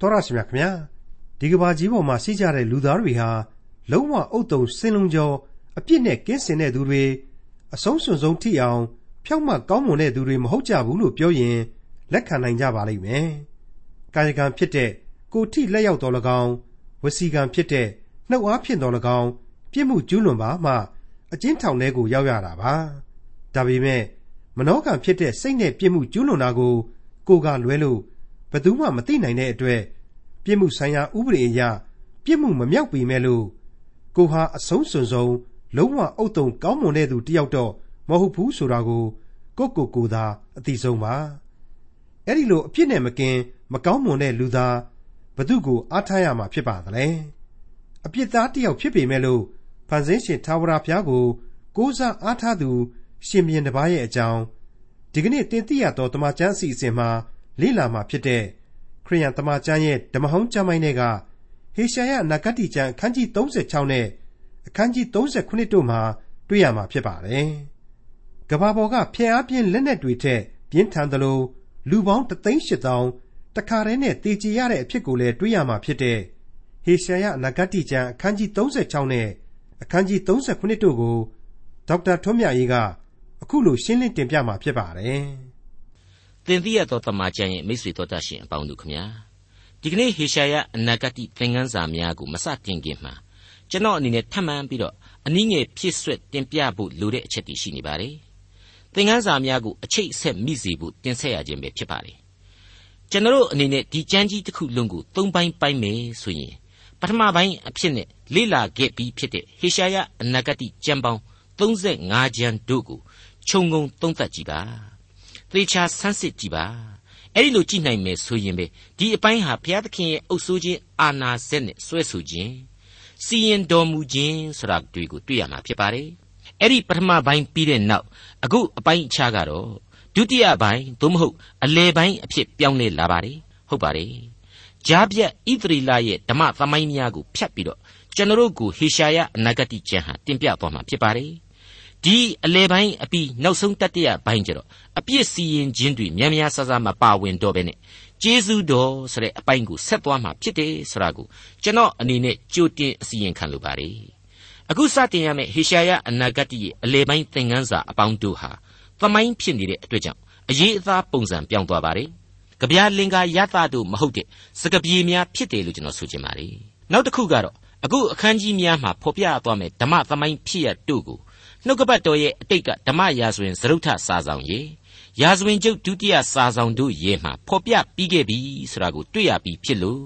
တော်ရရှိမြခင်ဗျာဒီကဘာကြီးပေါ်မှာရှိကြတဲ့လူသားတွေဟာလုံးဝအုတ်တုံစင်လုံးကျော်အပြစ်နဲ့ကင်းစင်တဲ့သူတွေအဆုံးစွန်ဆုံးထိအောင်ဖြောက်မှတ်ကောင်းမွန်တဲ့သူတွေမဟုတ်ကြဘူးလို့ပြောရင်လက်ခံနိုင်ကြပါလိမ့်မယ်ကာယကံဖြစ်တဲ့ကိုထိလက်ရောက်တော်၎င်းဝစီကံဖြစ်တဲ့နှုတ်အားဖြင့်တော်၎င်းပြစ်မှုကျူးလွန်ပါမှအကျဉ်းထောင်ထဲကိုရောက်ရတာပါဒါပေမဲ့မနောကံဖြစ်တဲ့စိတ်နဲ့ပြစ်မှုကျူးလွန်တာကိုကိုကလွဲလို့ ဘယ်သူမှမသိနိုင်တဲ့အတွက်ပြစ်မှုဆိုင်ရာဥပဒေအရပြစ်မှုမမြောက်ပေမဲ့လို့ကိုဟာအဆုံးစွန်ဆုံးလုံးဝအုတ်တုံကောင်းမွန်တဲ့သူတယောက်တော့မဟုတ်ဘူးဆိုတာကိုကိုကိုကိုသာအသိဆုံးပါအဲ့ဒီလိုအပြစ်နဲ့မကင်းမကောင်းမွန်တဲ့လူသားဘသူကိုအားထားရမှာဖြစ်ပါသလဲအပြစ်သားတယောက်ဖြစ်ပေမဲ့လို့ဖန်ဆင်းရှင်သာဝရဘုရားကို ကိုးစားအားထားသူ ရှင်ဘုရင်တစ်ပါးရဲ့အကြောင်းဒီကနေ့တင်ပြရတော့တမချန်းအစီအစဉ်မှာ လေ့လာမှာဖြစ်တဲ့ခရိယန်တမန်ကျမ်းရဲ့ဓမ္မဟောင်းကျမ်းပိုင်းတွေကဟေရှာယနဂတိကျမ်းအခန်းကြီး36နဲ့အခန်းကြီး39တို့မှာတွေ့ရမှာဖြစ်ပါတယ်။ကဘာပေါ်ကဖျက်အားပြင်းလက်နက်တွေထက်ပြင်းထန်သလိုလူပေါင်း38000တခါတည်းနဲ့တည်ကြည်ရတဲ့အဖြစ်ကိုလည်းတွေ့ရမှာဖြစ်တဲ့ဟေရှာယနဂတိကျမ်းအခန်းကြီး36နဲ့အခန်းကြီး39တို့ကိုဒေါက်တာထွန်းမြတ်ရေးကအခုလိုရှင်းလင်းတင်ပြมาဖြစ်ပါတယ်။ သင်သိရသောတမန်ကျန်ရဲ့မိတ်ဆွေတော်တတ်ရှင်အပေါင်းတို့ခမညာဒီကနေ့ဟေရှာယအနာဂတိသင်ခန်းစာများကိုမစတင်ခင်မှာကျွန်တော်အနေနဲ့ထပ်မံပြီးတော့အနည်းငယ်ဖြစ်ဆွက်တင်ပြဖို့လိုတဲ့အချက်တွေရှိနေပါတယ်သင်ခန်းစာများကိုအချိတ်ဆက်မိစေဖို့တင်ဆက်ရခြင်းပဲဖြစ်ပါတယ်ကျွန်တော်အနေနဲ့ဒီကျမ်းကြီးတစ်ခုလုံးကိုသုံးပိုင်းပိုင်းမယ်ဆိုရင်ပထမပိုင်းအဖြစ်နဲ့လေ့လာခဲ့ပြီးဖြစ်တဲ့ဟေရှာယအနာဂတိကျမ်းပေါင်း35ကျမ်းတို့ကိုခြုံငုံသုံးသပ်ကြည့်ပါ သေချာဆန်းစစ်ကြည့်ပါအဲ့ဒီလိုကြည့်နိုင်မယ်ဆိုရင်ပဲဒီအပိုင်းဟာဘုရားသခင်ရဲ့အုပ်ဆိုးခြင်းအာနာစက်နဲ့ဆွဲဆိုခြင်းစီရင်တော်မူခြင်းဆိုတာတွေကိုတွေ့ရမှာဖြစ်ပါတယ်အဲ့ဒီပထမပိုင်းပြီးတဲ့နောက်အခုအပိုင်းအခြားကတော့ဒုတိယပိုင်းသို့မဟုတ်အလယ်ပိုင်းအဖြစ်ပြောင်းလဲလာပါတယ်ဟုတ်ပါတယ်ဂျားပြတ်ဣသရီလရဲ့ဓမ္မသမိုင်းများကိုဖျက်ပြီးတော့ကျွန်တော်တို့ကိုဟေရှာယအနာဂတိကျမ်းဟာတင်ပြသွားမှာဖြစ်ပါတယ် ဒီအလေပိုင်းအပြီးနောက်ဆုံးတတိယပိုင်းကျတော့အပြစ်စီရင်ခြင်းတွေများများဆဆမပါဝင်တော့ပဲနဲ့ကျေးဇူးတော်ဆိုတဲ့အပိုင်းကိုဆက်သွားမှာဖြစ်တယ်ဆိုတာကိုကျွန်တော်အနေနဲ့ကြိုတင်အစီရင်ခံလိုပါတယ်အခုစတင်ရမယ့်ဟေရှာယအနာဂတ်ရဲ့အလေပိုင်းသင်ခန်းစာအပေါင်းတို့ဟာသမိုင်းဖြစ်နေတဲ့အတွက်ကြောင့်အရေးအသားပုံစံပြောင်းသွားပါတယ်ကြပြားလင်္ကာယသတို့မဟုတ်တဲ့စကပြေများဖြစ်တယ်လို့ကျွန်တော်ဆိုချင်ပါတယ်နောက်တစ်ခုကတော့အခုအခန်းကြီးများမှာဖော်ပြသွားမယ်ဓမ္မသမိုင်းဖြစ်ရတို့ကို နှုတ်ကပတ်တော်ရဲ့အတိတ်ကဓမ္မရာဇဝင်သရုတ်ထစာဆောင်ရေရာဇဝင်ကျုပ်ဒုတိယစာဆောင်တို့ရေမှာဖော်ပြပြီးခဲ့ပြီဆိုတာကိုတွေ့ရပြီးဖြစ်လို့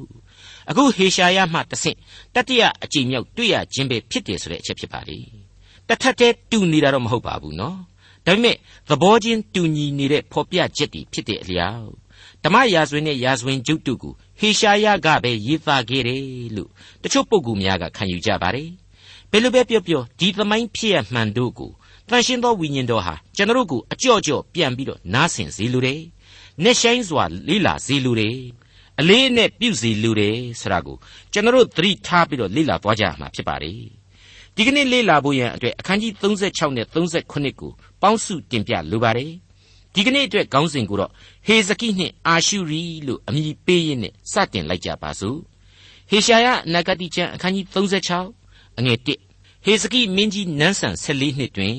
အခုဟေရှာယမှတဆင့်တတိယအကြိမ်မြောက်တွေ့ရခြင်းပဲဖြစ်တယ်ဆိုတဲ့အချက်ဖြစ်ပါလေတထက်တည်းတူနေတာတော့မဟုတ်ပါဘူးနော်ဒါပေမဲ့သဘောချင်းတူညီနေတဲ့ဖော်ပြချက်တွေဖြစ်တဲ့အလျောက်ဓမ္မရာဇဝင်နဲ့ရာဇဝင်ကျုပ်တို့ကိုဟေရှာယကပဲရေးသားခဲ့တယ်လို့တချို့ပုဂ္ဂိုလ်များကခံယူကြပါတယ် ဘယ်လိုပဲပြောပြောဒီသမိုင်းဖြစ်ရမှန်တို့ကိုတန်ရှင်းသောဝိညာဉ်တော်ဟာကျွန်တော်တို့ကိုအကြော့ကြော့ပြန်ပြီးတော့နားဆင်စေလိုတယ်။နှဆိုင်စွာလေးလာစေလိုတယ်။အလေးနဲ့ပြုစေလိုတယ်ဆိုတာကိုကျွန်တော်တို့သတိထားပြီးတော့လေ့လာသွားကြရမှာဖြစ်ပါတယ်။ဒီကနေ့လေ့လာဖို့ရန်အတွက်အခန်းကြီး36နဲ့38ကိုပေါင်းစုတင်ပြလိုပါတယ်။ဒီကနေ့အတွက်ခေါင်းစဉ်ကိုတော့ဟေဇကိနှင့်အာရှုရီလို့အမည်ပေးရင်းနဲ့စတင်လိုက်ကြပါစို့။ဟေရှာယနဂတိကျမ်းအခန်းကြီး36 အငယ်1ဟေဇကိမင်းကြီးနန်းဆန်14နှစ်တွင်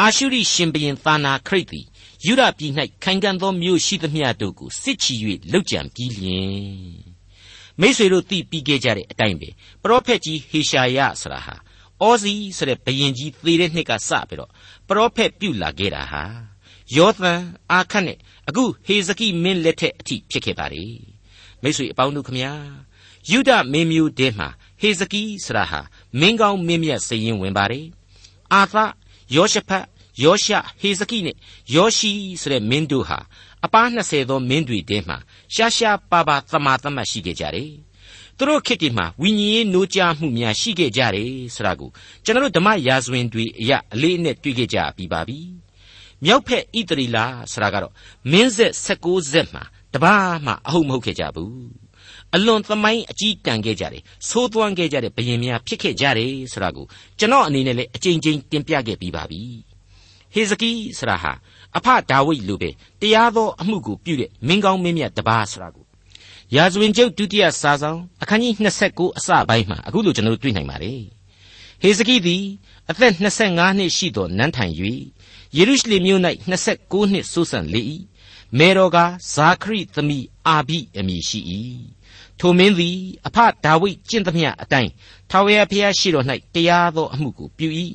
အာရှုရိရှင်ဘရင်သာနာခရိတ်သည်ယူဒပြည်၌ခိုင်ခံ့သောမြို့ရှိသမျှတို့ကိုစစ်ချီ၍လှုပ်ကြံပြီးလျင်မိษွေတို့သိပြီးခဲ့ကြတဲ့အတိုင်းပဲပရောဖက်ကြီးဟေရှာယဆရာဟာအောဇီဆိုတဲ့ဘရင်ကြီးသေတဲ့နှစ်ကစပြီးတော့ပရောဖက်ပြုလာခဲ့တာဟာယောသန်အာခတ်နဲ့အခုဟေဇကိမင်းလက်ထက်အထိဖြစ်ခဲ့ပါလေမိษွေအပေါင်းတို့ခမညာယူဒမင်းမျိုးတဲမှာ ဟေဇကိဆရာဟာမင်းကောင်းမင်းမြတ်စရင်ဝင်ပါတယ်အာသယောရှဖတ်ယောရှဟေဇကိနဲ့ယောရှိဆိုတဲ့မင်းတို့ဟာအပား20သောမင်းတွေထဲမှာရှားရှားပါပါသမာသမတ်ရှိခဲ့ကြတယ်သူတို့ခေတ်ဒီမှာဝိညာဉ်ရေးနိုးကြားမှုများရှိခဲ့ကြတယ်ဆိုတာကိုကျွန်တော်တို့ဓမ္မရာဇဝင်တွေအရအလေးအနက်တွေ့ခဲ့ကြပြီးပါပြီမြောက်ဖက်ဣတရီလာဆိုတာကတော့မင်းဆက်16ဆက်မှာတပားမှအဟုတ်မဟုတ်ခဲ့ကြဘူး အလွန်သမိုင်းအကြီးတန်ခဲ့ကြတယ်သိုးသွမ်းခဲ့ကြတဲ့ဘယင်များဖြစ်ခဲ့ကြတယ်ဆိုတာကိုကျွန်တော်အနေနဲ့လည်းအကြိမ်ကြိမ်တင်ပြခဲ့ပြီးပါပြီဟေဇကိဆိုတာဟာအဖဒါဝိဒ်လိုပဲတရားသောအမှုကိုပြုတဲ့မင်းကောင်းမင်းမြတ်တပါးဆိုတာကိုရာဇဝင်ကျုပ်ဒုတိယစာဆောင်အခန်းကြီး29အစပိုင်းမှာအခုလိုကျွန်တော်တို့တွေ့နိုင်ပါတယ်ဟေဇကိသည်အသက်25နှစ်ရှိသောနန်းထိုင်၍ယေရုရှလင်မြို့၌29နှစ်ဆိုးဆန်လေ၏မေတော်ကဇာခရိသမီးအာဘိအမည်ရှိ၏ ထိုမင်းသည်အဖဒါဝိဒ်ကျင့်သမျှအတိုင်းထာဝရဘုရားရှိတော်၌တရားသောအမှုကိုပြု၏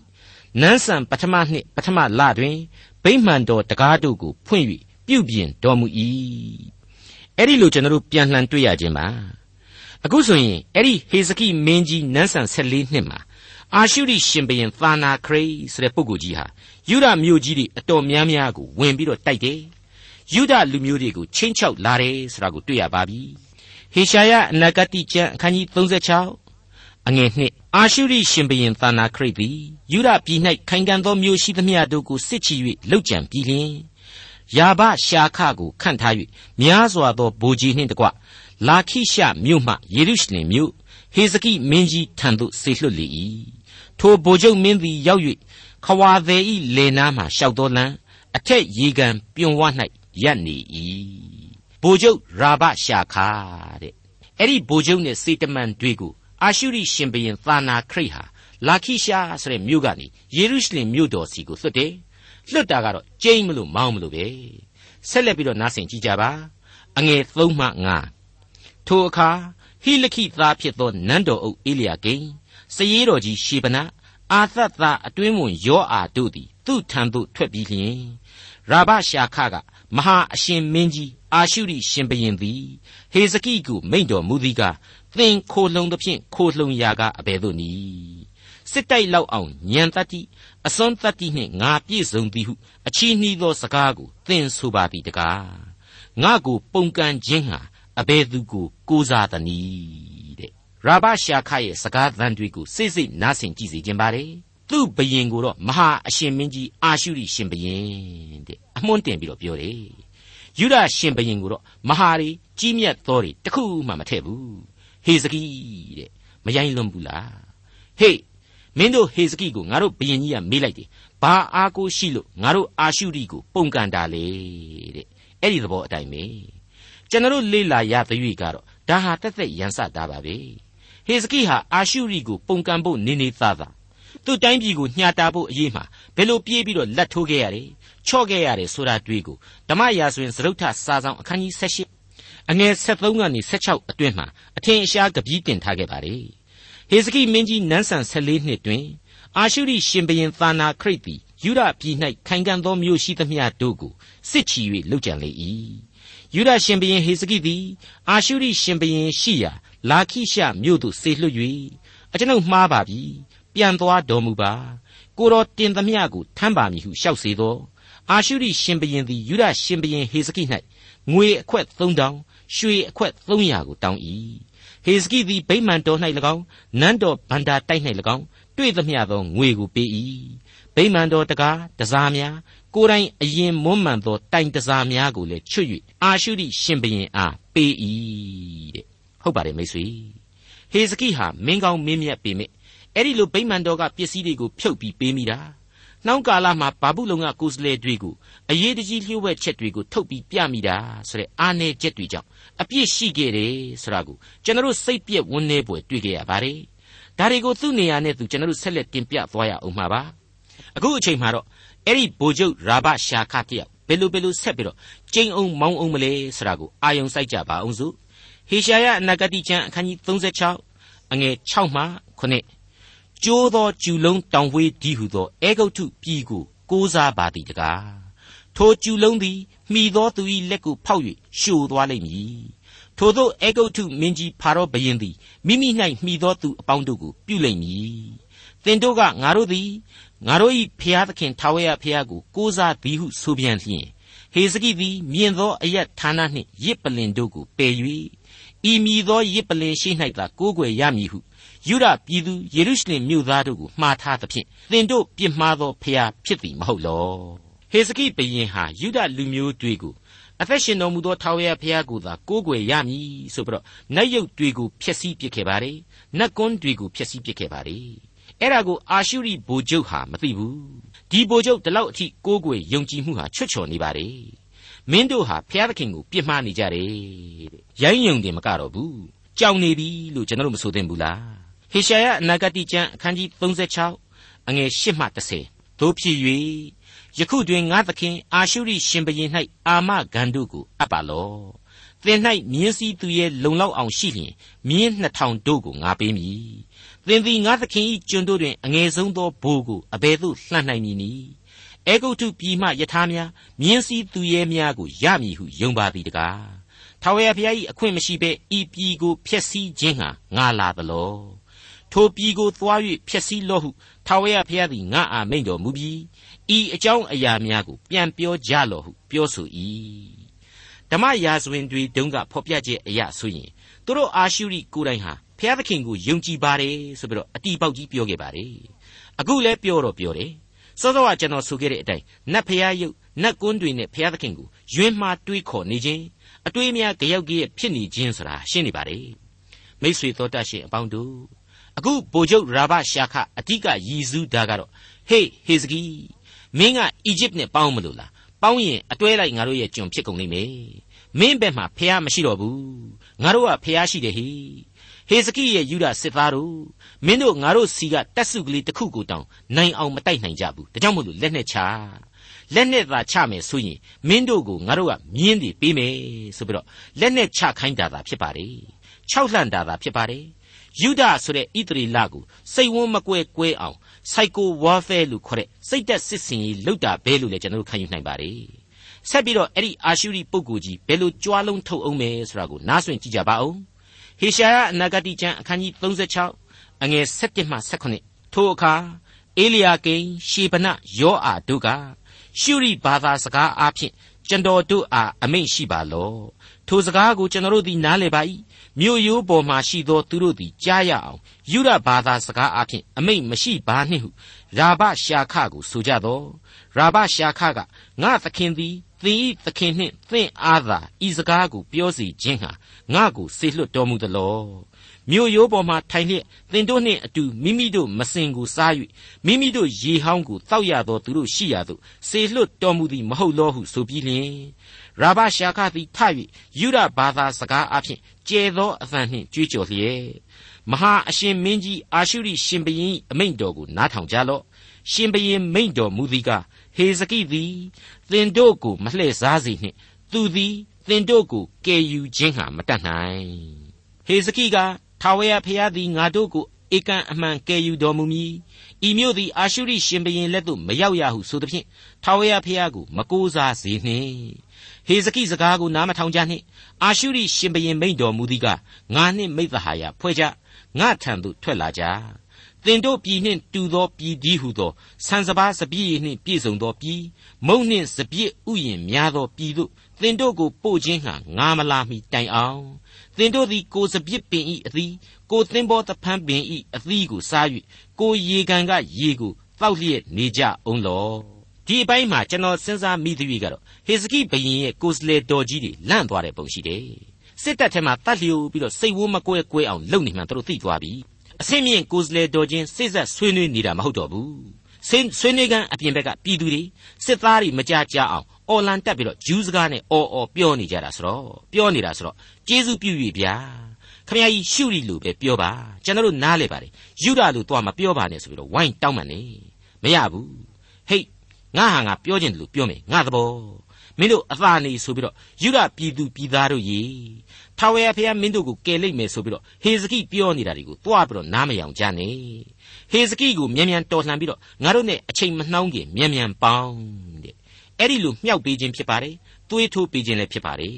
နန်းဆန်ပထမနှစ်ပထမလတွင်ဗိမှန်တော်တကားတို့ကိုဖွင့်၍ပြုပြင်တော်မူ၏အဲ့ဒီလိုကျွန်တော်တို့ပြန်လှန်တွေ့ရခြင်းပါအခုဆိုရင်အဲ့ဒီဟေဇကိမင်းကြီးနန်းဆန်14နှစ်မှာအာရှုရိရှင်ဘရင်သာနာခရိဆိုတဲ့ပုဂ္ဂိုလ်ကြီးဟာယူဒမြို့ကြီးတွေအတော်များများကိုဝင်ပြီးတော့တိုက်တယ်ယူဒလူမျိုးတွေကိုချင်းချောက်လာတယ်ဆိုတာကိုတွေ့ရပါပြီ ဟေရှာယအနာဂတိကျမ်းအခန်းကြီး36အငယ်နှစ်အာရှုရိရှင်ဘရင်သာနာခရိသည်ယူဒပြည်၌ခိုင်ခံ့သောမြို့ရှိသမျှတို့ကိုစစ်ချီ၍လှုပ်ကြံပြီးလျှင်ယာဘရှာခကိုခန့်ထား၍များစွာသောဗိုလ်ကြီးနှင့်တကွလာခိရှမြို့မှယေရုရှလင်မြို့ဟေဇကိမင်းကြီးထံသို့ဆေလွှတ်လေ၏ထိုဗိုလ်ချုပ်မင်းသည်ရောက်၍ခဝါသည်ဤလေနားမှရှောက်တော်လံအထက်ရေကန်ပြုံဝ၌ရပ်နေ၏ ဗိုလ်ချုပ်ရာဘရှာခါတဲ့အဲ့ဒီဗိုလ်ချုပ်နဲ့စေတမန်တွေကိုအာရှုရိရှင်ဘရင်သာနာခရိဟာလာခိရှာဆိုတဲ့မြို့ကနေယေရုရှလင်မြို့တော်စီကိုလွှတ်တယ်လွတ်တာကတော့ကျိမ့်မလို့မောင်းမလို့ပဲဆက်လက်ပြီးတော့နားဆင်ကြည့်ကြပါအငယ်3မှ5ထိုအခါဟိလခိသားဖြစ်သောနန်းတော်အုပ်အေလျာကိန်စရေးတော်ကြီးရှေဗနအာသတ်သားအတွင်းဝင်ယောအာတို့သည်သူ့ထံသို့ထွက်ပြီးလျှင်ရာဘရှာခက မဟာအရှင်မင်းကြီးအာရှုရိရှင်ဘရင်သည်ဟေဇကိကိုမိန့်တော်မူသည်ကသင်ခိုလှုံသဖြင့်ခိုလှုံရာကအဘယ်သို့နည်းစစ်တိုက်လောက်အောင်ညံတတ်တိအစွန်းတတ်တိနှင့်ငါပြည့်စုံသည်ဟုအချီးနှီးသောစကားကိုသင်ဆိုပါသည်တကားငါကိုပုန်ကန်ခြင်းဟာအဘယ်သူကိုကိုးစားသနည်းတဲ့ရာဘရှာခရဲ့စကားသံတွေကိုစိတ်စိတ်နားဆင်ကြည့်စေခြင်းပါတယ် သူ့ဘယင်ကိုတော့မဟာအရှင်မင်းကြီးအာရှုရိရှင်ဘယင်တဲ့အမွှန်းတင်ပြီးတော့ပြောတယ်ယူဒရှင်ဘရင်ကိုတော့မဟာရီကြီးမြတ်သောတွေတခုမှမထည့်ဘူးဟေဇကိတဲ့မယိုင်းလွန်ဘူးလားဟေးမင်းတို့ဟေဇကိကိုငါတို့ဘယင်ကြီးကမေးလိုက်တယ်ဘာအားကိုရှိလို့ငါတို့အာရှုရိကိုပုံကန်တာလေတဲ့အဲ့ဒီသဘောအတိုင်းပဲကျွန်တော်လေ့လာရသရွေ့ကတော့ဒါဟာတက်သက်ရန်စတာပါပဲဟေဇကိဟာအာရှုရိကိုပုံကန်ဖို့နေနေသားသား သူ့တိုင်းပြည်ကိုညှာတာဖို့အရေးမှာဘယ်လိုပြေးပြီးတော့လက်ထိုးခဲ့ရတယ်ချော့ခဲ့ရတယ်ဆိုတာတွေ့ကိုဓမ္မရာဆိုရင်သရုတ်ထစာဆောင်အခန်းကြီး78အငယ်73ကနေ16အတွင်းမှာအထင်အရှားကပီးတင်ထားခဲ့ပါတယ်ဟေဇကိမင်းကြီးနန်းဆန်14နှစ်တွင်အာရှုရိရှင်ဘရင်သာနာခရိတ်သည်ယူဒပြည်၌ခိုင်ခံ့သောမြို့ရှိသမျှတို့ကိုစစ်ချီ၍လှုပ်ကြံလေ၏ယူဒရှင်ဘရင်ဟေဇကိသည်အာရှုရိရှင်ဘရင်ရှိရာလာခိရှမြို့သို့ဆေလွှတ်၍အကျွန်ုပ်မှားပါပြီ ပြန်သွားတော်မူပါကိုတော်တင်သမျှကိုထမ်းပါမည်ဟုလျှောက်စေသောအာရှုရိရှင်ဘရင်သည်ယူဒရှင်ဘရင်ဟေဇကိ၌ငွေအခွက်3000ရွှေအခွက်300ကိုတောင်း၏ဟေဇကိသည်ဗိမာန်တော်၌၎င်းနန်းတော်ဗန္တာတိုက်၌၎င်းတွေ့သမျှသောငွေကိုပေး၏ဗိမာန်တော်တကားတစားများကိုယ်တိုင်အရင်မွမ်းမံသောတိုင်တစားများကိုလည်းချွတ်၍အာရှုရိရှင်ဘရင်အားပေး၏တဲ့ဟုတ်ပါတယ်မိတ်ဆွေဟေဇကိဟာမင်းကောင်းမင်းမြတ်ပေမဲ့ အဲ့ဒီလိုဗိမာန်တော်ကပစ္စည်းတွေကိုဖြုတ်ပြီးပေးမိတာနှောင်းကာလမှာဘာဘူးလုံကကိုယ်စလဲတွေကိုအရေးတကြီးလျှို့ဝှက်ချက်တွေကိုထုတ်ပြီးပြမိတာဆိုတဲ့အာနယ်ချက်တွေကြောင့်အပြစ်ရှိခဲ့တယ်ဆိုတာကိုကျွန်တော်စိတ်ပြက်ဝန်းနေပွေတွေ့ကြရပါတယ်ဒါတွေကိုသူ့နေရာနဲ့သူကျွန်တော်ဆက်လက်တင်ပြသွားရအောင်မှာပါအခုအချိန်မှာတော့အဲ့ဒီဘိုလ်ချုပ်ရာဘရှာခတယောက်ဘယ်လိုဘယ်လိုဆက်ပြီးတော့ကျိန်အောင်မောင်းအောင်မလဲဆိုတာကိုအာယုံစိုက်ကြပါအောင်စို့ဟေရှာယအနာဂတိကျမ်းအခန်းကြီး36အငယ်6မှ9 ကျိုးသောကျူလုံးတောင်ဝေးဒီဟုသောအေဂုတ်ထုပြည်ကိုကိုးစားပါသည်တကားထိုကျူလုံးသည်မိသောသူ၏လက်ကိုဖောက်၍ရှို့သွားလိမ့်မည်ထိုသောအေဂုတ်ထုမင်းကြီးဖာရောဘုရင်သည်မိမိ၌မိသောသူအပေါင်းတို့ကိုပြုလိမ့်မည်တင်တို့ကငါတို့သည်ငါတို့၏ဖျားသခင်ထာဝရဖျားကိုကိုးစားသည်ဟုဆိုပြန်လျင်ဟေစကိသည်မြင်သောအယက်ဌာနနှင့်ရစ်ပလင်တို့ကိုပယ်၍ဤမြည်သောရစ်ပလင်ရှိ၌သာကိုးကွယ်ရမည်ဟု ယုဒပြည်သူယေရုရှလင်မြို့သားတို့ကိုမှားထားသဖြင့်သင်တို့ပြစ်မှားသောဖျားဖြစ်သည်မဟုတ်လောဟေစကိဘုရင်ဟာယုဒလူမျိုးတွေကိုအသက်ရှင်တော်မူသောထာဝရဘုရားကိုသာကိုးကွယ်ရမည်ဆိုပြီးတော့နတ်ယုတ်တွေကိုဖျက်ဆီးပစ်ခဲ့ပါတယ်နတ်ကွန်းတွေကိုဖျက်ဆီးပစ်ခဲ့ပါတယ်အဲ့ဒါကိုအာရှုရိဗိုလ်ချုပ်ဟာမသိဘူးဒီဗိုလ်ချုပ်ဒီလောက်အထိကိုးကွယ်ယုံကြည်မှုဟာချွတ်ချော်နေပါတယ်မင်းတို့ဟာဖျားသခင်ကိုပြစ်မှားနေကြတယ်တဲ့ရိုင်းယုံတယ်မကတော့ဘူးကြောင်နေပြီလို့ကျွန်တော်တို့မဆိုသင့်ဘူးလား ဟေရှာယအနာဂတိကျမ်းအခန်းကြီး36အငယ်8မှ10တို့ဖြစ်၍ယခုတွင်ငါသခင်အာရှုရိရှင်ဘရင်၌အာမဂန်တို့ကိုအပ်ပါလော့သင်၌မြင်းစည်းသူရဲ့လုံလောက်အောင်ရှိလျင်မြင်းနှစ်ထောင်တို့ကိုငါပေးမည်သင်သည်ငါသခင်၏ကျွန်တို့တွင်အငယ်ဆုံးသောဘိုးကိုအဘယ်သို့လှမ်းနိုင်မည်နည်းအေဂုတ်ထုပြည်မှယထာများမြင်းစည်းသူရဲများကိုရမည်ဟုယုံပါသည်တကားထာဝရဘုရား၏အခွင့်မရှိဘဲဤပြည်ကိုဖျက်ဆီးခြင်းဟာငါလာသလော ထိုပြည်ကိုသွား၍ဖျက်ဆီးလော့ဟုထာဝရဘုရားသည်ငါအားမိန့်တော်မူပြီးဤအကြောင်းအရာများကိုပြန်ပြောကြလော့ဟုပြောဆို၏ဓမ္မရာဇဝင်တွေတုန်းကဖော်ပြချက်အရာဆိုရင်သူတို့အာရှုရိကိုယ်တိုင်ဟာဘုရားသခင်ကိုယုံကြည်ပါတယ်ဆိုပြီးတော့အတီးပေါက်ကြီးပြောခဲ့ပါတယ်အခုလည်းပြောတော့ပြောတယ်စောစောကကျွန်တော်ဆိုခဲ့တဲ့အတိုင်းနတ်ဖျားယုတ်နတ်ကွန်းတွေနဲ့ဘုရားသခင်ကိုယွင်းမှားတွေးခေါ်နေခြင်းအတွေးများကြောက်ကြီးဖြစ်နေခြင်းဆိုတာရှင်းနေပါတယ်မိษွေတော်တတ်ရှင်အပေါင်းတို့ အခုဗိုလ်ချုပ်ရာဘရှာခအဓိကရည်စူးတာကတော့ဟေးဟေဇကီမင်းကအီဂျစ်နဲ့ပေါင်းမလို့လားပေါင်းရင်အတွဲလိုက်ငါတို့ရဲ့ကျွန်ဖြစ်ကုန်လိမ့်မယ်မင်းဘက်မှာဖះမရှိတော့ဘူးငါတို့ကဖះရှိတယ်ဟေဟေဇကိရဲ့ယူဒစစ်သားတို့မင်းတို့ငါတို့စီကတက်စုကလေးတစ်ခုကိုတောင်နိုင်အောင်မတိုက်နိုင်ကြဘူးဒါကြောင့်မို့လို့လက်နဲ့ချလက်နဲ့သာချမယ်ဆိုရင်မင်းတို့ကိုငါတို့ကမြင်းတွေပေးမယ်ဆိုပြီးတော့လက်နဲ့ချခိုင်းတာသာဖြစ်ပါတယ်၆လှန်တာသာဖြစ်ပါတ ယ်ယူဒဆိုတဲ့ဣသရေလကိုစိတ်ဝန်းမကွဲကွဲအောင် psycho warfare လို့ခေါ်တဲ့စိတ်သက်စစ်စင်ရေးလုပ်တာပဲလို့လည်းကျွန်တော်တို့ခံယူနိုင်ပါတယ်ဆက်ပြီးတော့အဲ့ဒီအာရှုရိပုဂ္ဂိုလ်ကြီးဘယ်လိုကြွားလုံးထုတ်အောင်မယ်ဆိုတာကိုနားဆွင့်ကြည့်ကြပါဦးဟေရှာယအနာဂတိကျမ်းအခန်းကြီး36အငယ်7မှ18ထိုအခါအေလီယာကိန်ရှေဗနယောအာတို့ကရှုရိဘာသာစကားအားဖြင့်ကျွန်တော်တို့အားအမိန့်ရှိပါလော ထိုစကားကိုကျွန်တော်တို့သည်နားလည်ပါ၏မြို့ရိုးပေါ်မှရှိသောသူတို့သည်ကြားရအောင်ယူရဘာသာစကားအားဖြင့်အမိန့်မရှိပါနှင့်ဟုရာဘရှာခကိုဆိုကြသောရာဘရှာခကငါသခင်သည်သင်၏သခင်နှင့်သင်အားသာဤစကားကိုပြောစီခြင်းဟာငါကိုစေလွှတ်တော်မူသလောမြို့ရိုးပေါ်မှထိုင်လျက်သင်တို့နှင့်အတူမိမိတို့မစင်ကိုစား၍မိမိတို့ရေဟောင်းကိုတောက်ရသောသူတို့ရှိရသို့စေလွှတ်တော်မူသည်မဟုတ်လောဟုဆိုပြီးလျှင် ရာဘရှာခသည်ထ၍ယူရဘာသာစကားအဖြစ်ကျဲသောအသံနှင့်ကြွေးကြော်လျက်မဟာအရှင်မင်းကြီးအာရှုရိရှင်ဘရင်အမိန့်တော်ကိုနားထောင်ကြလော့ရှင်ဘရင်မိန့်တော်မူသည်ကဟေဇကိသည်သင်တို့ကိုမလှည့်စားစေနှင့်သူသည်သင်တို့ကိုကယ်ယူခြင်းဟာမတတ်နိုင်ဟေဇကိကထာဝရဘုရားသည်ငါတို့ကိုဧကန်အမှန်ကယ်ယူတော်မူမည် ဤမြို့သည်အာရှုရိရှင်ဘရင်လက်သို့မရောက်ရဟုဆိုသဖြင့်ထာဝရဘုရားကိုမကိုးစားစေနှင့်ဟေဇကိစကားကိုနားမထောင်ကြနှင့်အာရှုရိရှင်ဘရင်မိန့်တော်မူသည်ကငါနှင့်မိသဟာယဖွဲ့ကြငါထံသို့ထွက်လာကြသင်တို့ပြည်နှင့်တူသောပြည်ဒီဟုသောဆန်စပါးစပြည့်နှင့်ပြည့်စုံသောပြည်မုံနှင့်စပြည့်ဥယျင်များသောပြည်သို့ သင်တို့ကိုပို့ခြင်းဟာငါမလာမီတိုင်အောင်သင်တို့သည်ကိုစပြစ်ပင်ဤအသီးကိုသင်္ဘောတဖန်းပင်ဤအသီးကိုစား၍ကိုရေကန်ကရေကိုတောက်လျက်နေကြအောင်လောဒီအပိုင်းမှာကျွန်တော်စဉ်းစားမိသရွေကတော့ဟေဇကိဘုရင်ရဲ့ကိုစလေတော်ကြီးတွေလန့်သွားတဲ့ပုံရှိတယ်စစ်တပ်ထဲမှာတတ်လျိုပြီးတော့စိတ်ဝန်းမကွဲကွဲအောင်လုပ်နေမှသူတို့သိသွားပြီအဆင့်မြင့်ကိုစလေတော်ချင်းစိတ်ဆက်ဆွေးနွေးနေတာမဟုတ်တော့ဘူးဆွေးနွေးကန်အပြင်ဘက်ကပြည်သူတွေစစ်သားတွေမကြကြအောင် အော်လန်တက်ပြီးတော့ဂျူးစကားနဲ့အော်အော်ပြောနေကြတာဆိုတော့ပြောနေတာဆိုတော့ကျေးဇူးပြု၍ဗျာခမကြီးရှုရီလို့ပဲပြောပါကျွန်တော်တို့နားလဲပါတယ်ယူဒလို့တော့မပြောပါနဲ့ဆိုပြီးတော့ဝိုင်းတောင်းမှန်နေမရဘူးဟေးငါဟာငါပြောခြင်းလို့ပြောမယ်ငါသဘောမင်းတို့အသာနေဆိုပြီးတော့ယူဒပြည်သူပြည်သားတို့ရေထာဝရဘုရားမင်းတို့ကိုကယ်လိမ့်မယ်ဆိုပြီးတော့ဟေဇကိပြောနေတာတွေကိုတွားပြီးတော့နားမယောင်ကြနဲ့ဟေဇကိကိုမြန်မြန်တော်လှန်ပြီးတော့ငါတို့နဲ့အချိန်မနှောင်းခင်မြန်မြန်ပေါင်းတဲ့ အဲ့ဒီလိုမြှောက်ပေးခြင်းဖြစ်ပါတယ်သွေးထိုးပေးခြင်းလည်းဖြစ်ပါတယ်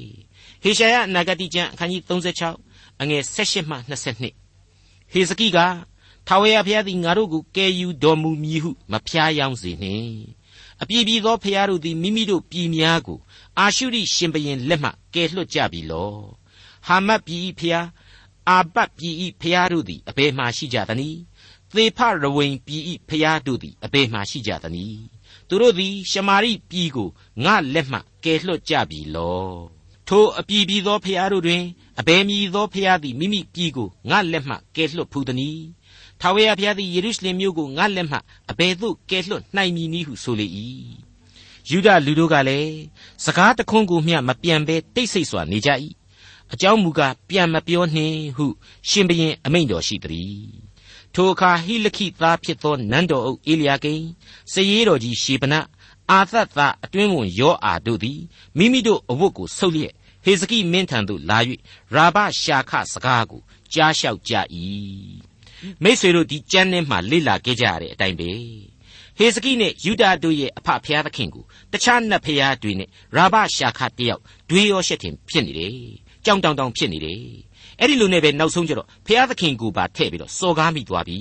ဟေရှာယအနာဂတိကျမ်းအခန်းကြီး36အငယ်16မှ22ဟေဇကိကထာဝရဘုရားသည်ငါတို့ကိုကယ်ယူတော်မူမည်ဟုမဖျားယောင်းစေနှင့်အပြည်ပြည်သောဖျားတို့သည်မိမိတို့ပြည်များကိုအာရှုရိရှင်ဘရင်လက်မှကယ်လွှတ်ကြပြီလောဟာမတ်ပြည်ဖျားအာပတ်ပြည်ဖျားတို့သည်အဘယ်မှရှိကြသနည်းသေဖရဝိန်ပြည်ဖျားတို့သည်အဘယ်မှရှိကြသနည်း သူတို့သည် ရှမာရိပြည်ကိုငါလက်မှကယ်လွှတ်ကြပြီလောထိုအပြည်ပြည်သောဖျားတို့တွင်အဘယ်မည်သောဖျားသည်မိမိပြည်ကိုငါလက်မှကယ်လွှတ်ဖူးသနည်းထာဝရဘုရားသည်ယေရုရှလင်မြို့ကိုငါလက်မှအဘယ်သို့ကယ်လွှတ်နိုင်မည်နည်းဟုဆိုလေ၏ယူဒလူတို့ကလည်းစကားတခွန်းကိုမျှမပြန်ဘဲတိတ်ဆိတ်စွာနေကြ၏အကြောင်းမူကားပြန်မပြောနှင့်ဟု ရှင်ဘရင်အမိန့်တော်ရှိသည် ထိုအခါဟိလခိသားဖြစ်သောနန်းတော်အုပ်အေလျာကိန်စည်ရီတော်ကြီးရှေဗနအာသတ်သားအတွင်းဝန်ယောအာတို့သည်မိမိတို့အဝတ်ကိုဆုပ်လျက်ဟေဇကိမင်းထံသို့လာ၍ရာဘရှာခစကားကိုကြားလျှောက်ကြ၏မိษွေတို့ဒီကျမ်းထဲမှာလေ့လာခဲ့ကြရတဲ့အတိုင်းပဲဟေဇကိနဲ့ယူဒာတို့ရဲ့အဖဖျားသခင်ကိုတခြားနတ်ဖျားတွေနဲ့ရာဘရှာခတယောက်ဒွေရောရှက်တင်ဖြစ်နေတယ်ကြောင်တောင်တောင်ဖြစ်နေတယ် အဲ့ဒီလိုနဲ့ပဲနောက်ဆုံးကျတော့ဖျားသခင်ကိုပါထည့်ပြီးတော့စော်ကားမိသွားပြီ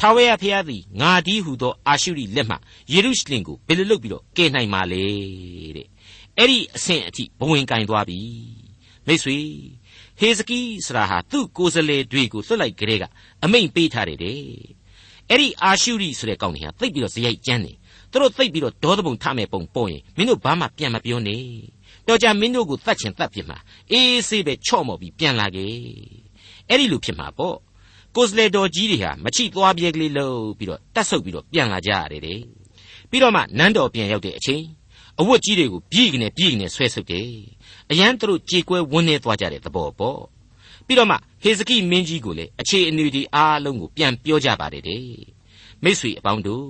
ထာဝရဘုရားသည်ငါဒီဟုသောအာရှုရိလက်မှယေရုရှလင်ကိုဘယ်လိုလုပ်ပြီးတော့ကယ်နိုင်မှာလဲတဲ့အဲ့ဒီအဆင့်အထိဘဝင်ကင်သွားပြီမိတ်ဆွေဟေဇကိဆိုတာဟာသူ့ကိုယ်စလေတွေကိုလွတ်လိုက်ကြတဲ့ကအမိန်ပေးထားတယ်တဲ့အဲ့ဒီအာရှုရိဆိုတဲ့ကောင်ကြီးဟာသိပ်ပြီးတော့ဇယိုက်ကျန်းနေသူတို့သိပ်ပြီးတော့ဒေါသပုံထမဲ့ပုံပေါ်ရင်မင်းတို့ဘာမှပြန်မပြောနဲ့ တော်ကြမင်းတို့ကိုတတ်ချင်တတ်ပြစ်မှာအေးဆေးပဲချော့မော်ပြီးပြန်လာခဲ့အဲ့ဒီလိုဖြစ်မှာပေါ့ကိုစလေတော်ကြီးတွေဟာမချိသွားပြဲကလေးလို့ပြီးတော့တတ်ဆုပ်ပြီးတော့ပြန်လာကြရတယ်တဲ့ပြီးတော့မှနန်းတော်ပြန်ရောက်တဲ့အချိန်အဝတ်ကြီးတွေကိုပြည့်ကနေပြည့်ကနေဆွဲဆုပ်တယ်အရန်သူတို့ကြေကွဲဝန်းနေသွားကြတဲ့သဘောပေါ့ပြီးတော့မှဟေဇကိမင်းကြီးကိုလည်းအခြေအနေဒီအားလုံးကိုပြန်ပြောကြပါတယ်တဲ့မိတ်ဆွေအပေါင်းတို့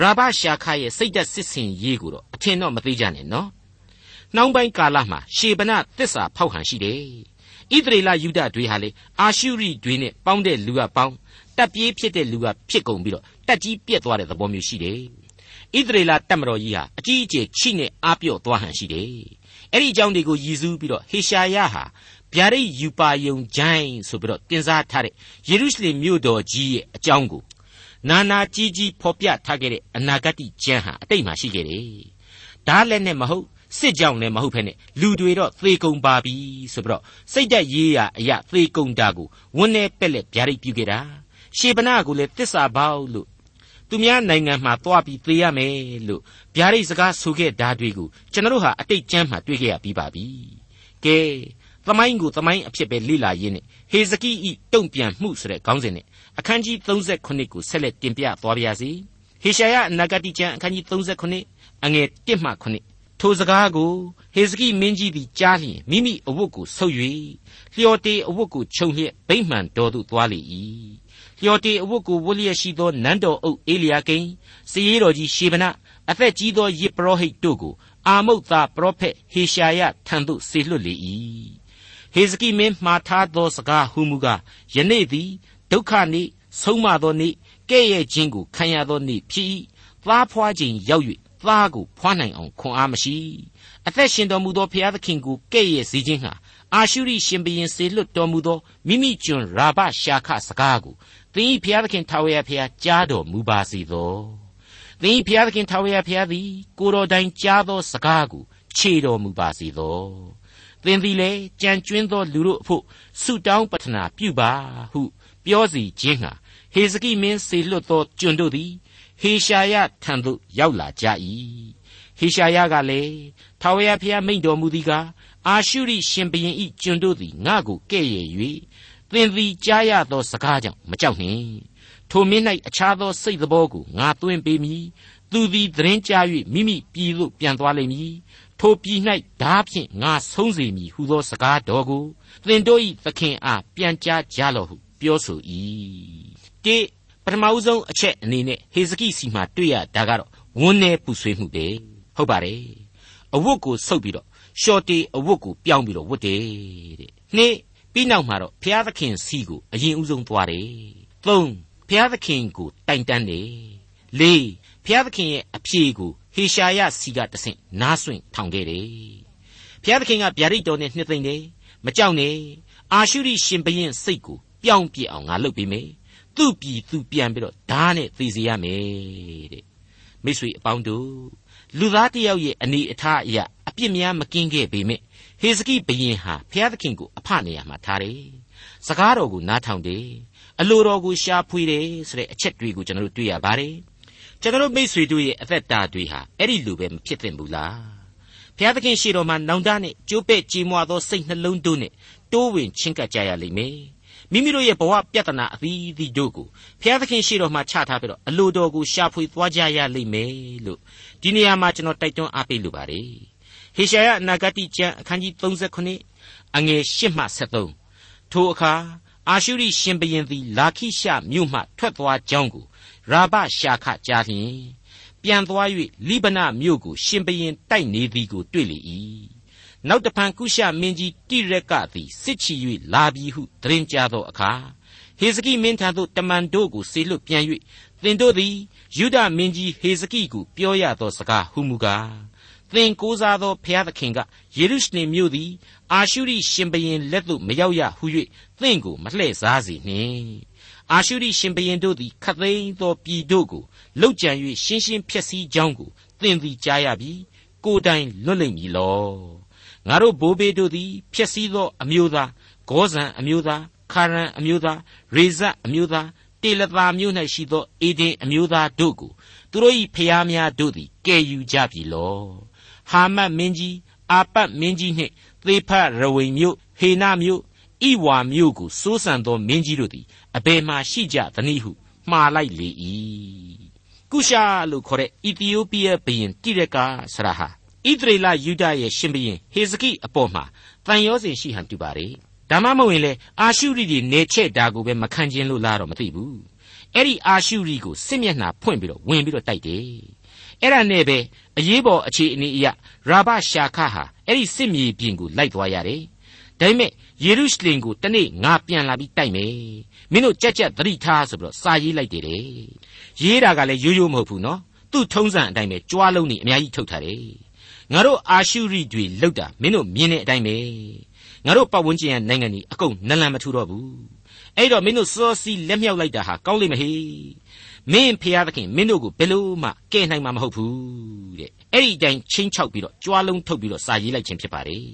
ရာဘရှာခရဲ့စိတ်သက်စစ်စင်ရေးကိုတော့အထင်တော့မသေးကြနဲ့နော် နှောင်းပိုင်းကာလမှာရှေဗနသစ္စာဖောက်ဟန်ရှိတယ်ဣသရေလယူဒတွေဟာလေအာရှုရိတွေနဲ့ပေါင်းတဲ့လူကပေါင်းတက်ပြေးဖြစ်တဲ့လူကဖြစ်ကုန်ပြီးတော့တက်ကြီးပြက်သွားတဲ့သဘောမျိုးရှိတယ်ဣသရေလတပ်မတော်ကြီးဟာအကြီးအကျယ်ချိနဲ့အားပြော့သွားဟန်ရှိတယ်အဲ့ဒီအကြောင်းတွေကိုရည်စူးပြီးတော့ဟေရှာယဟာဗျာဒိတ်ယူပါယုံဂျိုင်းဆိုပြီးတော့တင်စားထားတဲ့ယေရုရှလင်မြို့တော်ကြီးရဲ့အကြောင်းကိုနာနာကြီးကြီးဖော်ပြထားခဲ့တဲ့အနာဂတ်ကျမ်းဟာအတိတ်မှာရှိခဲ့တယ်ဒါလည်းနဲ့မဟုတ် စစ်ကြောင်လည်းမဟုတ်ဖ ೇನೆ လူတွေတော့သေကုံပါပြီဆိုပြီးတော့စိတ်သက်ရေးရာအရာသေကုံတာကိုဝန်းနေပက်လက်ဗျာဒိတ်ပြုခဲ့တာရှေဗနာကိုလည်းတစ္ဆာပေါက်လို့သူများနိုင်ငံမှာသွားပြီးသေရမယ်လို့ဗျာဒိတ်စကားဆိုခဲ့တာတွေကိုကျွန်တော်တို့ဟာအတိတ်ကျမ်းမှာတွေ့ခဲ့ရပြီးပါပြီကဲသမိုင်းကိုသမိုင်းအဖြစ်ပဲလေ့လာရင်းနဲ့ဟေဇကိဤတုံ့ပြန်မှုဆိုတဲ့ခေါင်းစဉ်နဲ့အခန်းကြီး38ကိုဆက်လက်တင်ပြသွားပါရစေဟေရှာယအနာဂတိကျမ်းအခန်းကြီး38အငယ်1မှ9 ထိုစကားကိုဟေဇကိမင်းကြီးသည်ကြားလျင်မိမိအဝတ်ကိုဆုပ်၍လျော်တေအဝတ်ကိုခြုံလျက်ဗိမ္မာန်တော်သို့သွားလေ၏လျော်တေအဝတ်ကိုဝတ်လျက်ရှိသောနန်းတော်အုပ်အေလျာကိန်စည်ရီတော်ကြီးရှေဗနအသက်ကြီးသောယေပရောဟိတ်တို့ကိုအာမုတ်သားပရောဖက်ဟေရှာယထံသို့ဆေလွတ်လေ၏ဟေဇကိမင်းမှားထားသောစကားဟုမူကားယနေ့သည်ဒုက္ခနေ့ဆုံးမသောနေ့ကဲ့ရဲ့ခြင်းကိုခံရသောနေ့ဖြစ်၏သားဖွားခြင်းရောက်၍ သားကိုဖွားနိုင်အောင်ခွန်အားမရှိအသက်ရှင်တော်မူသောဘုရားသခင်ကိုကဲ့ရဲ့စေခြင်းဟာအာရှုရိရှင်ဘရင်စေလွတ်တော်မူသောမိမိကျွန်ရာဘရှာခစကားကိုသင်၏ဘုရားသခင်ထာဝရဘုရားကြားတော်မူပါစေသောသင်၏ဘုရားသခင်ထာဝရဘုရားသည် ကိုတော်တိုင်ကြားသောစကားကိုခြေတော်မူပါစေသောသင်သည်လည်းကြံကျွင်းသောလူတို့အဖို့ဆုတောင်းပတနာပြုပါဟု ပြောစီခြင်းဟာဟေဇကိမင်းစေလွတ်သောကျွန်တို့သည် ဟေရှာယထံသို့ရောက်လာကြ၏ဟေရှာယကလည်းထာဝရဘုရားမိန့်တော်မူသည်ကားအာရှုရိရှင်ဘရင်ဤကျွန်တို့သည်ငါ့ကိုကဲ့ရဲ့၍သင်သည်ကြားရသောစကားကြောင့်မကြောက်နှင့်ထိုမင်း၌အခြားသောစိတ်သောကိုငါသွင်းပေးမည်သူသည်သတင်းကြား၍မိမိပြည်သို့ပြန်သွားလိမ့်မည်ထိုပြည်၌ဓာဖြင့်ငါဆုံးစေမည်ဟုသောစကားတော်ကိုသင်တို့၏သခင်အားပြန်ကြားကြလော့ဟုပြောဆို၏တေပ ထမဦးဆုံးအချက်အနေနဲ့ဟေဇကိစီမှာတွေ့ရတာကတော့ဝန်းနေပူဆွေးမှုပဲဟုတ်ပါတယ်အဝတ်ကိုဆုပ်ပြီးတော့ရှော့တေအဝတ်ကိုပြောင်းပြီးတော့ဝတ်တယ်တဲ့နှစ်ပြီးနောက်မှာတော့ဘုရားသခင်စီကိုအရင်ဦးဆုံးသွားတယ်သုံးဘုရားသခင်ကိုတိုင်တန်းတယ်လေးဘုရားသခင်ရဲ့အဖြေကိုဟေရှာယစီကတဆင့်နားဆွင့်ထောင်ခဲ့တယ်ဘုရားသခင်ကဗျာဒိတ်တော်နဲ့နှစ်သိမ့်တယ်မကြောက်နဲ့အာရှုရိရှင်ဘရင်စိတ်ကိုပြောင်းပြစ်အောင်ငါလုပ်ပေးမယ် သူ့ပြည်သူပြန်ပြီးတော့ဓာတ်နဲ့သေစေရမယ်တဲ့မိတ်ဆွေအပေါင်းတို့လူသားတယောက်ရဲ့အနေအထားအရာအပြစ်များမကင်းခဲ့ပေမဲ့ဟေဇကိဘုရင်ဟာဘုရားသခင်ကိုအဖနေရာမှာထားတယ်။စကားတော်ကိုနားထောင်တယ်။အလိုတော်ကိုရှားဖွေတယ်ဆိုတဲ့အချက်တွေကိုကျွန်တော်တို့တွေ့ရပါတယ်။ကျွန်တော်တို့မိษွေတို့ရဲ့အသက်တာတွေဟာအဲ့ဒီလိုပဲမဖြစ်သင့်ဘူးလား။ဘုရားသခင်ရှေ့တော်မှာနောင်တနဲ့ကြိုးပဲ့ကြေးမွာသောစိတ်နှလုံးတို့နဲ့တိုးဝင်ချင်းကပ်ကြရလိမ့်မယ်။ မိမိတို့ရဲ့ဘဝပြဿနာအသီးသီးတို့ကိုဘုရားသခင်ရှေ့တော်မှာချထားပြီးတော့အလိုတော်ကိုရှာဖွေသွားကြရလိမ့်မယ်လို့ဒီနေရာမှာကျွန်တော်တိုက်တွန်းအားပေးလိုပါတယ်ဟေရှာယအနာဂတိကျမ်းအခန်းကြီး39အငယ်8မှ73ထိုအခါအာရှုရိရှင်ဘရင်သည်လာခိရှမြို့မှထွက်သွားကြောင်းကိုရာဘရှာခကြားလျင်ပြန်သွား၍လိဗနမြို့ကိုရှင်ဘရင်တိုက်နေသည်ကိုတွေ့လေ၏ နောက်တဖန်ကုရှမင်းကြီးတိရက်ကသည်စစ်ချီ၍လာပြီဟုသတင်းကြားသောအခါဟေဇကိမင်းထံသို့တမန်တို့ကိုဆေလွတ်ပြန်၍သင်တို့သည်ယူဒမင်းကြီးဟေဇကိကိုပြောရသောစကားဟုမူကားသင်ကိုးစားသောဘုရားသခင်ကယေရုရှလင်မြို့သည်အာရှုရိရှင်ဘရင်လက်သို့မရောက်ရဟု၍သင်ကိုမလှည့်စားစေနှင့်အာရှုရိရှင်ဘရင်တို့သည်ခတ်သိမ်းသောပြည်တို့ကိုလှုပ်ကြံ၍ရှင်းရှင်းဖျက်ဆီးကြောင်းကိုသင်သည်ကြားရပြီကိုယ်တိုင်လွတ်လိမ့်မည်လော ငါတို့ဘိုးဘေးတို့သည်ဖျက်ဆီးသောအမျိုးသားဂောဇန်အမျိုးသားခါရန်အမျိုးသားရေဇတ်အမျိုးသားတေလသာမြို့၌ရှိသောအေဒင်အမျိုးသားတို့ကိုသူတို့၏ဖျားများတို့သည်ကယ်ယူကြပြီလောဟာမတ်မင်းကြီးအာပတ်မင်းကြီးနှင့်သေဖရဝိန်မြို့ဟေနမြို့ဣဝါမြို့ကိုစိုးစံသောမင်းကြီးတို့သည်အဘယ်မှရှိကြသနည်းဟုမှားလိုက်လေ၏ကုရှာလို့ခေါ်တဲ့ဣသီယိုးပီးယားဘုရင်တိရကာဆရာဟာ ဣသရေလယူဒရဲ့ရှင်ဘုရင်ဟေဇကိအပေါ်မှာတန်ရောစဉ်ရှိဟန်တူပါတယ်ဒါမှမဟုတ်ရင်လေအာရှုရိတွေနေချက်တာကိုပဲမခံကျင်လို့လားတော့မသိဘူးအဲ့ဒီအာရှုရိကိုစစ်မျက်နှာဖွင့်ပြီးတော့ဝင်ပြီးတော့တိုက်တယ်အဲ့ဒါနဲ့ပဲအရေးပေါ်အခြေအနေအရရာဘရှာခဟာအဲ့ဒီစစ်မြေပြင်ကိုလိုက်သွားရတယ်ဒါပေမဲ့ယေရုရှလင်ကိုတနေ့ငါပြန်လာပြီးတိုက်မယ်မင်းတို့ကြက်ကြက်သတိထားဆိုပြီးတော့စာရေးလိုက်တယ်ရေးတာကလည်းရိုးရိုးမဟုတ်ဘူးနော်သူ့ထုံးစံအတိုင်းပဲကြွားလုံးနေအများကြီးထုတ်ထားတယ် ငါတို့အာရှုရိတွေလောက်တာမင်းတို့မြင်တဲ့အတိုင်းပဲငါတို့ပတ်ဝန်းကျင်ရဲ့နိုင်ငံကြီးအကုန်နလန်မထူတော့ဘူးအဲ့တော့မင်းတို့စောစီလက်မြောက်လိုက်တာဟာကောင်းလိမ့်မဟေမင်းဖျားသခင်မင်းတို့ကိုဘယ်လို့မှကဲနိုင်မှာမဟုတ်ဘူးတဲ့အဲ့ဒီအတိုင်းချင်းချောက်ပြီးတော့ကြွားလုံးထုတ်ပြီးတော့စာရေးလိုက်ခြင်းဖြစ်ပါတယ်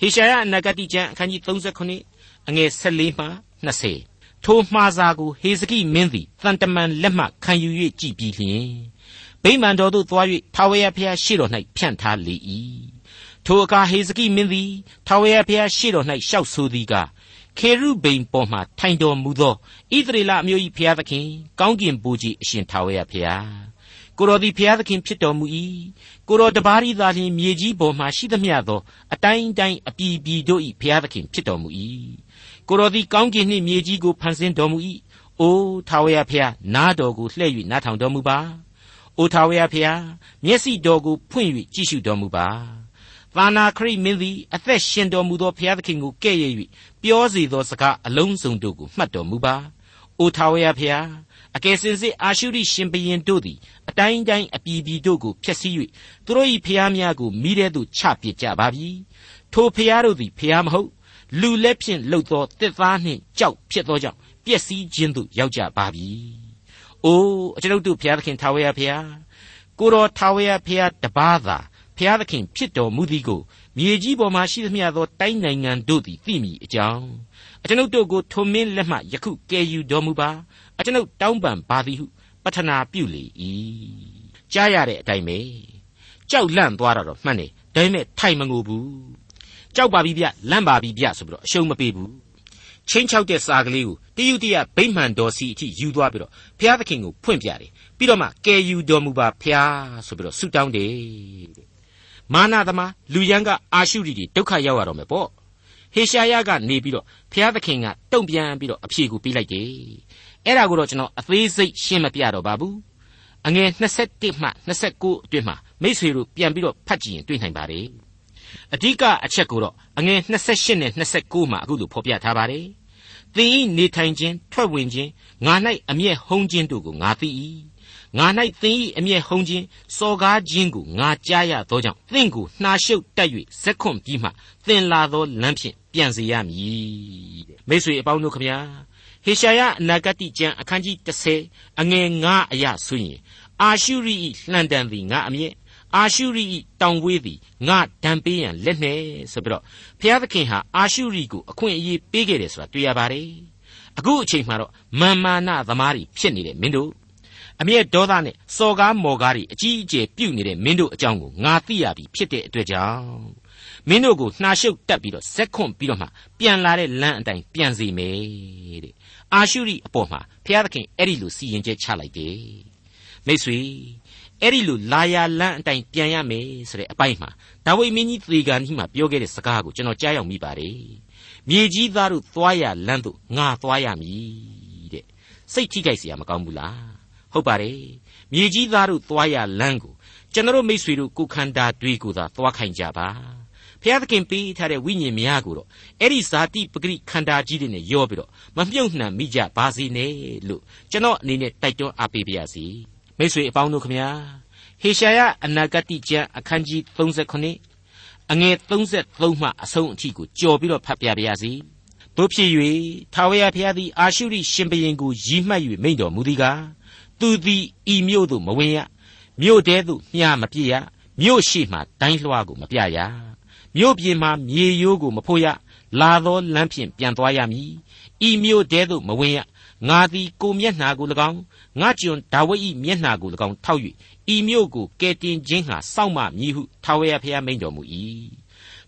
ဟေရှာယအနာဂတိကျမ်းအခန်းကြီး39အငယ်14မှ20ထိုမှားစာကိုဟေဇကိမင်းသည်တန်တမန်လက်မှခံယူ၍ကြည်ပြီးလျှင် ဗိမာန်တော်သို့သွား၍ထာဝရဘုရားရှေ့တော်၌ဖြန့်ထားလေ၏ထိုအခါဟေဇကိမင်းသည်ထာဝရဘုရားရှေ့တော်၌ရှောက်ဆိုသည်ကားခေရုဗိမ်ပေါ်မှထိုင်တော်မူသောဣသရေလအမျိုး၏ဘုရားသခင်ကောင်းကင်ဘုရားအရှင်ထာဝရဘုရားကိုတော်သည်ဘုရားသခင်ဖြစ်တော်မူ၏ကိုတော်တပါးရီသာလျှင်မြေကြီးပေါ်မှရှိသမျှသောအတိုင်းတိုင်းအပြည်ပြည်တို့၏ဘုရားသခင်ဖြစ်တော်မူ၏ကိုတော်သည်ကောင်းကင်နှင့်မြေကြီးကိုဖန်ဆင်းတော်မူ၏အိုးထာဝရဘုရားနားတော်ကိုလှည့်၍နားထောင်တော်မူပါ အိုထာဝရဘုရားမျက်စိတော်ကိုဖွင့်၍ကြည့်ရှုတော်မူပါသာနာခရိမင်းသည်အသက်ရှင်တော်မူသောဘုရားသခင်ကိုကဲ့ရဲ့၍ပြောစေသောစကားအလုံးစုံတို့ကိုမှတ်တော်မူပါအိုထာဝရဘုရားအကယ်စင်စစ်အာရှုရိရှင်ဘရင်တို့သည်အတိုင်းတိုင်းအပြည်ပြည်တို့ကိုဖျက်ဆီး၍သူတို့၏ဖျားများကိုမိတဲ့သို့ချပစ်ကြပါပြီထိုဖျားတို့သည်ဖျားမဟုတ်လူလက်ဖြင့်လှုပ်သောတစ်သားနှင့်ကြောက်ဖြစ်သောကြောင့်ပျက်စီးခြင်းသို့ရောက်ကြပါပြီ။ အိုးအကျွန်ုပ်တို့ဘုရားသခင်ထာဝရဘုရားကိုတော်ထာဝရဘုရားတပါးသာဘုရားသခင်ဖြစ်တော်မူသည်ကိုမြေကြီးပေါ်မှာရှိသမျှသောတိုင်းနိုင်ငံတို့သည်သိမိအကြောင်းအကျွန်ုပ်တို့ကိုထုံမင်းလက်မှယခုကယ်ယူတော်မူပါအကျွန်ုပ်တောင်းပန်ပါသည်ဟုပတနာပြုလေ၏ကြားရတဲ့အတိုင်းပဲကြောက်လန့်သွားတာတော့မှန်တယ်ဒါပေမဲ့ထိုင်မငိုဘူးကြောက်ပါပြီဗျလန့်ပါပြီဗျဆိုပြီးတော့အရှုံးမပေးဘူး ချင်းချောက်တဲ့စာကလေးကိုတယုတရဗိမှန်တော်စီအထိယူသွားပြီးတော့ဘုရားသခင်ကိုဖွင့်ပြတယ်ပြီးတော့မှကယ်ယူတော်မူပါဖျားဆိုပြီးတော့ဆုတောင်းတယ်တဲ့မာနသမားလူရန်ကအာရှုရီတွေဒုက္ခရောက်ရတော့မယ်ပေါ့ဟေရှာယကနေပြီးတော့ဘုရားသခင်ကတုံ့ပြန်ပြီးတော့အဖြေကိုပေးလိုက်တယ်အဲ့ဒါကိုတော့ကျွန်တော်အသေးစိတ်ရှင်းမပြတော့ပါဘူးအငယ်21မှ29အတွင်းမှာမိษွေတို့ပြန်ပြီးတော့ဖတ်ကြည့်ရင်တွေ့နိုင်ပါတယ် အဓိကအချက်ကိုတော့အငယ်28နဲ့29မှာအခုလိုဖော်ပြထားပါတယ်သင်ဤနေထိုင်ခြင်းထွက်ဝင်ခြင်းငါ၌အမျက်ဟုံးခြင်းတို့ကိုငါသိ၏ငါ၌သင်၏အမျက်ဟုံးခြင်းစော်ကားခြင်းကိုငါကြားရသောကြောင့်သင်ကိုနှာရှုပ်တက်၍ဇက်ခွန်ပြီးမှသင်လာသောလမ်းဖြင့်ပြန်စေရမည်မိတ်ဆွေအပေါင်းတို့ခမညာဟေရှာယအနာဂတိကျမ်းအခန်းကြီး30အငယ်9အရဆိုရင်အာရှုရိ၏လှန်တံသည်ငါအမျက် အာရှုရိ၏တောင်ဝေးသည်ငါဒံပေးရန်လက်နဲ့ဆိုပြီးတော့ဘုရားသခင်ဟာအာရှုရိကိုအခွင့်အရေးပေးခဲ့တယ်ဆိုတာတွေ့ရပါတယ်အခုအချိန်မှတော့မာမာနသမားတွေဖြစ်နေတဲ့မင်းတို့အမျက်ဒေါသနဲ့စော်ကားမော်ကားတွေအကြီးအကျယ်ပြုတ်နေတဲ့မင်းတို့အကြောင်းကိုငါသိရပြီဖြစ်တဲ့အတွက်ကြောင့်မင်းတို့ကိုနှာရှုပ်တက်ပြီးတော့ဇက်ခွန့်ပြီးတော့မှပြန်လာတဲ့လမ်းအတိုင်းပြန်စီမယ်တဲ့အာရှုရိအပေါ်မှာဘုရားသခင်အဲ့ဒီလိုစီရင်ချက်ချလိုက်တယ်မိတ်ဆွေ အဲ့ဒီလိုလာယာလန်းအတိုင်းပြန်ရမယ်ဆိုတဲ့အပိုင်းမှာဒါဝိမင်းကြီးသေကန်ကြီးမှာပြောခဲ့တဲ့စကားကိုကျွန်တော်ကြားရောက်မိပါတယ်မြေကြီးသားတို့သွားရလန်းတို့ငါသွားရမည်တဲ့စိတ်ထိခိုက်เสียမကောင်းဘူးလားဟုတ်ပါတယ်မြေကြီးသားတို့သွားရလန်းကိုကျွန်တော်မိษွေတို့ကိုခန္ဓာတွေကိုသာသွားခိုင်းကြပါဖျားသခင်ပေးထားတဲ့ဝိညာဉ်များကိုတော့အဲ့ဒီဇာတိပဂရိခန္ဓာကြီးတွေနဲ့ရောပြီးတော့မမြုပ်နှံမိကြပါစေနဲ့လို့ကျွန်တော်အနေနဲ့တိုက်တွန်းအားပေးပါရစေ မိษွေအပေါင်းတို့ခမညာဟေရှာယအနာဂတိကျမ်းအခန်းကြီး39အငယ်33မှအဆုံးအထိကိုကြော်ပြီးတော့ဖတ်ပြပါရစေတို့ဖြစ်၍ထာဝရဘုရားသည်အာရှုရိရှင်ဘရင်ကိုရည်မှတ်၍မိန့်တော်မူသည်ကားသူသည်ဤမြို့သို့မဝင်ရမြို့တဲသို့မြားမပြည့်ရမြို့ရှိမှဒိုင်းလွှားကိုမပြရ မြို့ပြင်မှမြေရိုးကိုမဖို့ရလာသောလမ်းဖြင့်ပြန်သွားရမည်ဤမြို့တဲသို့မဝင်ရငါသည်ကိုမျက်နှာကို၎င်းငါကျွန်ဒါဝိဒ်၏မျက်နှာကို၎င်းထောက်၍ဤမြို့ကိုကယ်တင်ခြင်းဟာစောင့်မမည်ဟုထာဝရဘုရားမိန့်တော်မူ၏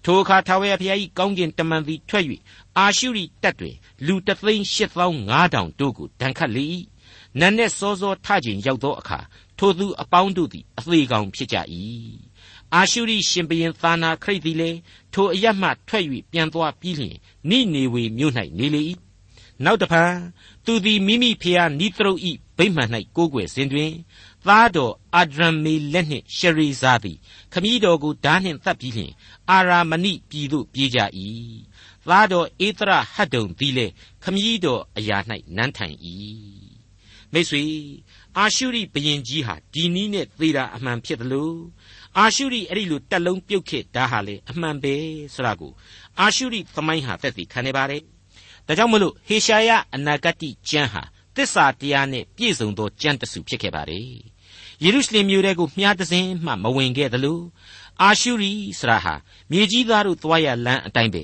ထိုအခါထာဝရဘုရား၏ကောင်းကင်တမန်သည်ထွက်၍အာရှုရိတပ်တွင်လူတသိန်း၈သောင်း၅တောင်တို့ကိုဒဏ်ခတ်လေ၏နတ်နဲ့စောစောထခြင်းရောက်သောအခါထိုသူအပေါင်းတို့သည်အသေးကောင်ဖြစ်ကြ၏ အာရှုရိရှင်ဘရင်သာနာခရိတ်သည်လည်းထိုအရမှထွက်၍ပြန်သွားပြီးလျှင်နိနေဝေမြို့၌နေလေ၏နောက်တဖန်သူသည်မိမိဖျားနိသရုတ်ဤဗိမှန်၌ကိုးကွယ်စဉ်တွင်သားတော်အာဒရံမေလက်နှင့်ရှရီဇာသည်ခမည်းတော်ကိုဓာနှင့်သတ်ပြီးလျှင်အာရာမဏိပြည်သို့ပြေးကြ၏သားတော်ဧသရဟတ်တုံသည်လည်းခမည်းတော်အရာ၌နန်းထိုင်၏မိတ်ဆွေအာရှုရိဘရင်ကြီးဟာဒီနီးနဲ့သေတာအမှန်ဖြစ်တယ်လို့ အာရှုရိအဲ့ဒီလိုတက်လုံးပြုတ်ခဲ့တာဟာလေအမှန်ပဲဆိုတာကိုအာရှုရိသမိုင်းဟာသက်သေခံနေပါတယ်ဒါကြောင့်မလို့ဟေရှာယအနာဂတိကျမ်းဟာတစ္ဆာတရားနဲ့ပြည့်စုံသောကျမ်းတစ်စုဖြစ်ခဲ့ပါတယ်ယေရုရှလင်မြို့ထဲကိုမြားတစင်းမှမဝင်ခဲ့သလိုအာရှုရိဆရာဟာမြေကြီးသားတို့သွားရလမ်းအတိုင်းပဲ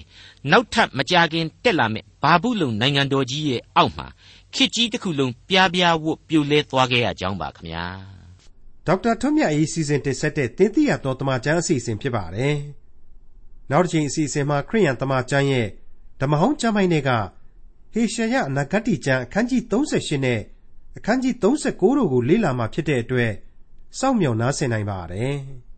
နောက်ထပ်မကြခင်တက်လာမဲ့ဘာဘူးလုံနိုင်ငံတော်ကြီးရဲ့အောက်မှာခေကြီးတစ်ခုလုံးပြားပြားဝတ်ပြိုလဲသွားခဲ့ရကြောင်းပါခင်ဗျာ ဒေါက်တာထွန်းမြတ်အေးစီစဉ်တင်ဆက်တဲ့တင်ပြတော်တမချန်းအစီအစဉ်ဖြစ်ပါတယ်နောက်တစ်ချိန်အစီအစဉ်မှာခရိယန်တမချန်းရဲ့ဓမ္မဟောင်းကျမ်းပိုင်းတွေကဟေရှာယအနာဂတ်ကျမ်းအခန်းကြီး38နဲ့အခန်းကြီး39တို့ကိုလေ့လာမှဖြစ်တဲ့အတွက်စောင့်မျှော်နားဆင်နိုင်ပါတယ်။